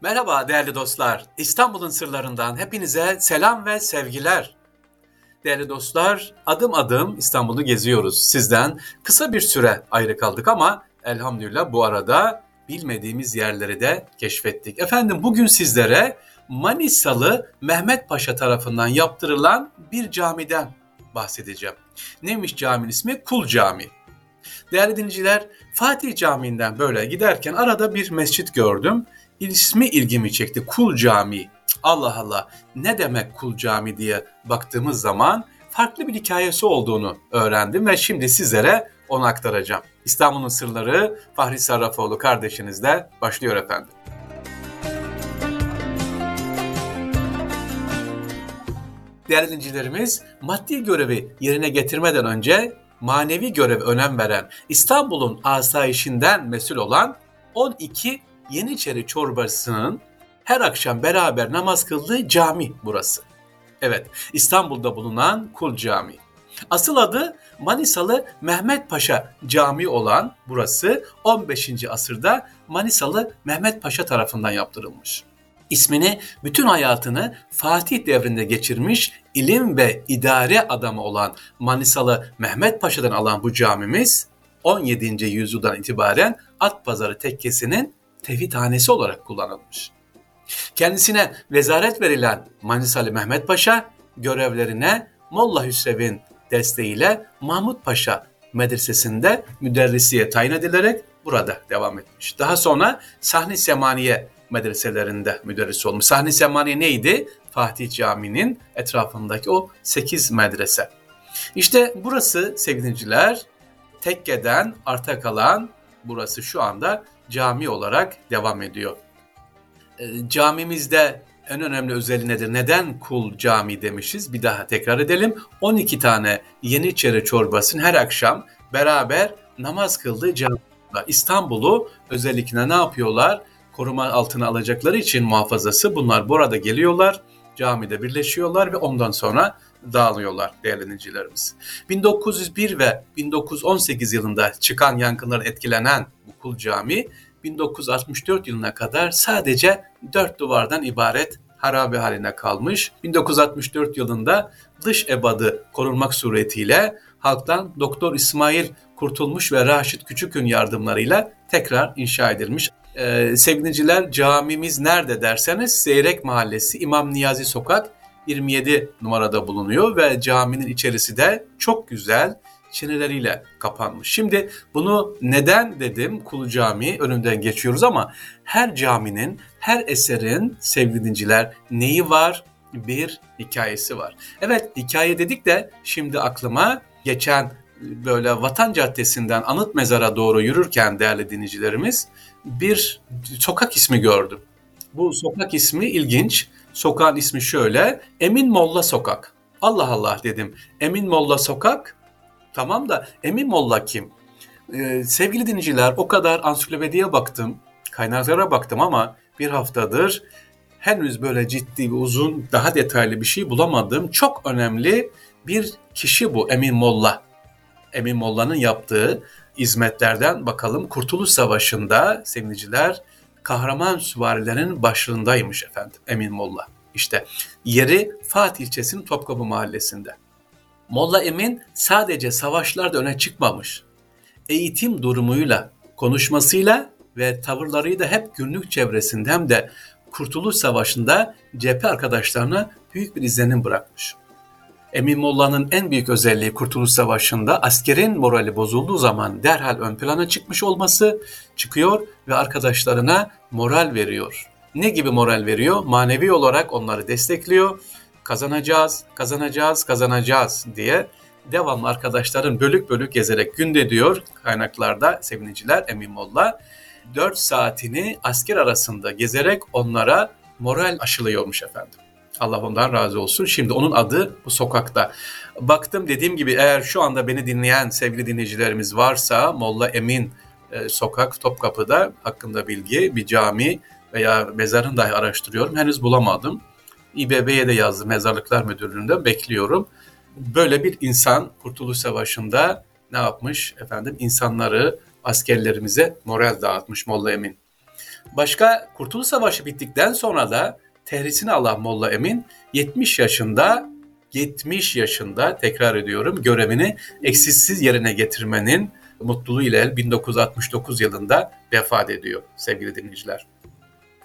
Merhaba değerli dostlar. İstanbul'un sırlarından hepinize selam ve sevgiler. Değerli dostlar, adım adım İstanbul'u geziyoruz. Sizden kısa bir süre ayrı kaldık ama elhamdülillah bu arada bilmediğimiz yerleri de keşfettik. Efendim bugün sizlere Manisalı Mehmet Paşa tarafından yaptırılan bir camiden bahsedeceğim. Neymiş caminin ismi? Kul Camii. Değerli dinleyiciler, Fatih Camii'nden böyle giderken arada bir mescit gördüm. İsmi ilgimi çekti. Kul Camii. Allah Allah ne demek Kul Cami diye baktığımız zaman farklı bir hikayesi olduğunu öğrendim ve şimdi sizlere onu aktaracağım. İstanbul'un Sırları Fahri Sarrafoğlu kardeşinizle başlıyor efendim. Değerli dinleyicilerimiz, maddi görevi yerine getirmeden önce manevi görev önem veren İstanbul'un asayişinden mesul olan 12 Yeniçeri çorbasının her akşam beraber namaz kıldığı cami burası. Evet, İstanbul'da bulunan Kul Camii. Asıl adı Manisalı Mehmet Paşa Camii olan burası 15. asırda Manisalı Mehmet Paşa tarafından yaptırılmış. İsmini bütün hayatını Fatih devrinde geçirmiş ilim ve idare adamı olan Manisalı Mehmet Paşa'dan alan bu camimiz 17. yüzyıldan itibaren At Pazarı tekkesinin tevhidhanesi olarak kullanılmış. Kendisine vezaret verilen Manisalı Mehmet Paşa görevlerine Molla Hüsrev'in desteğiyle Mahmut Paşa medresesinde müderrisiye tayin edilerek burada devam etmiş. Daha sonra Sahni Semaniye medreselerinde müderris olmuş. Sahni Semaniye neydi? Fatih Camii'nin etrafındaki o 8 medrese. İşte burası sevgiliciler tekkeden arta kalan burası şu anda cami olarak devam ediyor. E, camimizde en önemli özelliği nedir? Neden kul cami demişiz? Bir daha tekrar edelim. 12 tane Yeniçeri çorbasının her akşam beraber namaz kıldığı cami. İstanbul'u özellikle ne yapıyorlar? Koruma altına alacakları için muhafazası bunlar burada geliyorlar. Camide birleşiyorlar ve ondan sonra dağılıyorlar değerli dinleyicilerimiz. 1901 ve 1918 yılında çıkan yankınların etkilenen bu kul cami 1964 yılına kadar sadece dört duvardan ibaret harabe haline kalmış. 1964 yılında dış ebadı korunmak suretiyle halktan Doktor İsmail Kurtulmuş ve Raşit Küçükün yardımlarıyla tekrar inşa edilmiş. Ee, sevgiliciler camimiz nerede derseniz Zeyrek Mahallesi İmam Niyazi Sokak 27 numarada bulunuyor ve caminin içerisi de çok güzel çeneleriyle kapanmış. Şimdi bunu neden dedim Kulu Camii önünden geçiyoruz ama her caminin, her eserin sevgili dinciler neyi var? Bir hikayesi var. Evet hikaye dedik de şimdi aklıma geçen böyle Vatan Caddesi'nden Anıt Mezar'a doğru yürürken değerli dinleyicilerimiz bir sokak ismi gördüm. Bu sokak ismi ilginç. Sokağın ismi şöyle. Emin Molla Sokak. Allah Allah dedim. Emin Molla Sokak. Tamam da Emin Molla kim? Ee, sevgili dinleyiciler o kadar ansiklopediye baktım. Kaynaklara baktım ama bir haftadır henüz böyle ciddi ve uzun daha detaylı bir şey bulamadım. Çok önemli bir kişi bu Emin Molla. Emin Molla'nın yaptığı hizmetlerden bakalım. Kurtuluş Savaşı'nda sevgiliciler kahraman süvarilerin başlığındaymış efendim Emin Molla. İşte yeri Fatih ilçesinin Topkapı mahallesinde. Molla Emin sadece savaşlarda öne çıkmamış. Eğitim durumuyla, konuşmasıyla ve tavırlarıyla hep günlük çevresinde hem de Kurtuluş Savaşı'nda cephe arkadaşlarına büyük bir izlenim bırakmış. Emin Molla'nın en büyük özelliği Kurtuluş Savaşı'nda askerin morali bozulduğu zaman derhal ön plana çıkmış olması çıkıyor ve arkadaşlarına moral veriyor. Ne gibi moral veriyor? Manevi olarak onları destekliyor. Kazanacağız, kazanacağız, kazanacağız diye devamlı arkadaşların bölük bölük gezerek günde diyor kaynaklarda seviniciler Emin Molla 4 saatini asker arasında gezerek onlara moral aşılıyormuş efendim. Allah ondan razı olsun. Şimdi onun adı bu sokakta. Baktım dediğim gibi eğer şu anda beni dinleyen sevgili dinleyicilerimiz varsa Molla Emin e, sokak Topkapı'da hakkında bilgi bir cami veya mezarını dahi araştırıyorum. Henüz bulamadım. İBB'ye de yazdım mezarlıklar müdürlüğünde bekliyorum. Böyle bir insan Kurtuluş Savaşı'nda ne yapmış efendim insanları askerlerimize moral dağıtmış Molla Emin. Başka Kurtuluş Savaşı bittikten sonra da tehrisini alan Molla Emin 70 yaşında 70 yaşında tekrar ediyorum görevini eksiksiz yerine getirmenin mutluluğu ile 1969 yılında vefat ediyor sevgili dinleyiciler.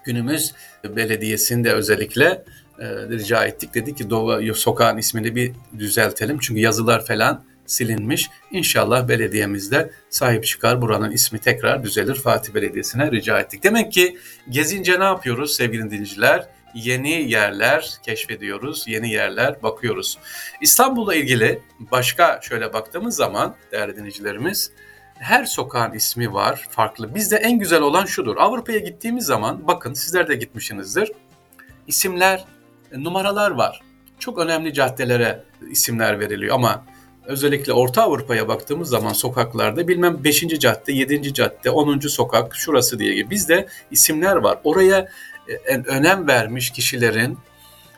Günümüz belediyesinde özellikle e, rica ettik. Dedi ki Dova sokağın ismini bir düzeltelim. Çünkü yazılar falan silinmiş. İnşallah belediyemizde sahip çıkar. Buranın ismi tekrar düzelir. Fatih Belediyesi'ne rica ettik. Demek ki gezince ne yapıyoruz sevgili dinleyiciler? Yeni yerler keşfediyoruz, yeni yerler bakıyoruz. İstanbul'la ilgili başka şöyle baktığımız zaman değerli dinleyicilerimiz, her sokağın ismi var, farklı. Bizde en güzel olan şudur. Avrupa'ya gittiğimiz zaman, bakın sizler de gitmişsinizdir. İsimler, numaralar var. Çok önemli caddelere isimler veriliyor ama özellikle Orta Avrupa'ya baktığımız zaman sokaklarda bilmem 5. cadde, 7. cadde, 10. sokak, şurası diye bizde isimler var. Oraya e, önem vermiş kişilerin,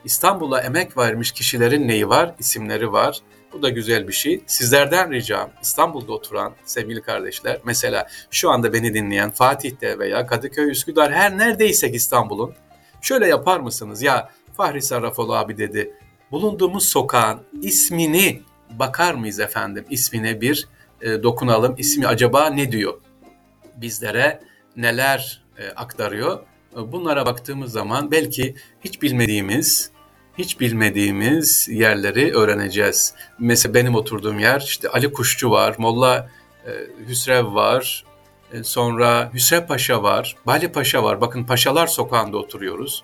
İstanbul'a emek vermiş kişilerin neyi var? İsimleri var. Bu da güzel bir şey. Sizlerden ricam İstanbul'da oturan sevgili kardeşler, mesela şu anda beni dinleyen Fatih'te veya Kadıköy, Üsküdar her neredeysek İstanbul'un şöyle yapar mısınız? Ya Fahri Sarrafoğlu abi dedi, bulunduğumuz sokağın ismini bakar mıyız efendim? İsmine bir e, dokunalım. İsmi acaba ne diyor? Bizlere neler e, aktarıyor? Bunlara baktığımız zaman belki hiç bilmediğimiz hiç bilmediğimiz yerleri öğreneceğiz. Mesela benim oturduğum yer işte Ali Kuşçu var, Molla e, Hüsrev var, e, sonra Hüsrev Paşa var, Bali Paşa var. Bakın Paşalar Sokağı'nda oturuyoruz.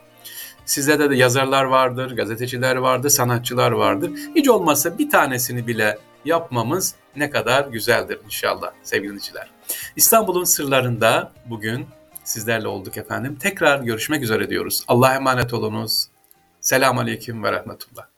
Sizlerde de yazarlar vardır, gazeteciler vardır, sanatçılar vardır. Hiç olmazsa bir tanesini bile yapmamız ne kadar güzeldir inşallah sevgili dinleyiciler. İstanbul'un sırlarında bugün sizlerle olduk efendim. Tekrar görüşmek üzere diyoruz. Allah'a emanet olunuz. Selamun Aleyküm ve Rahmetullah.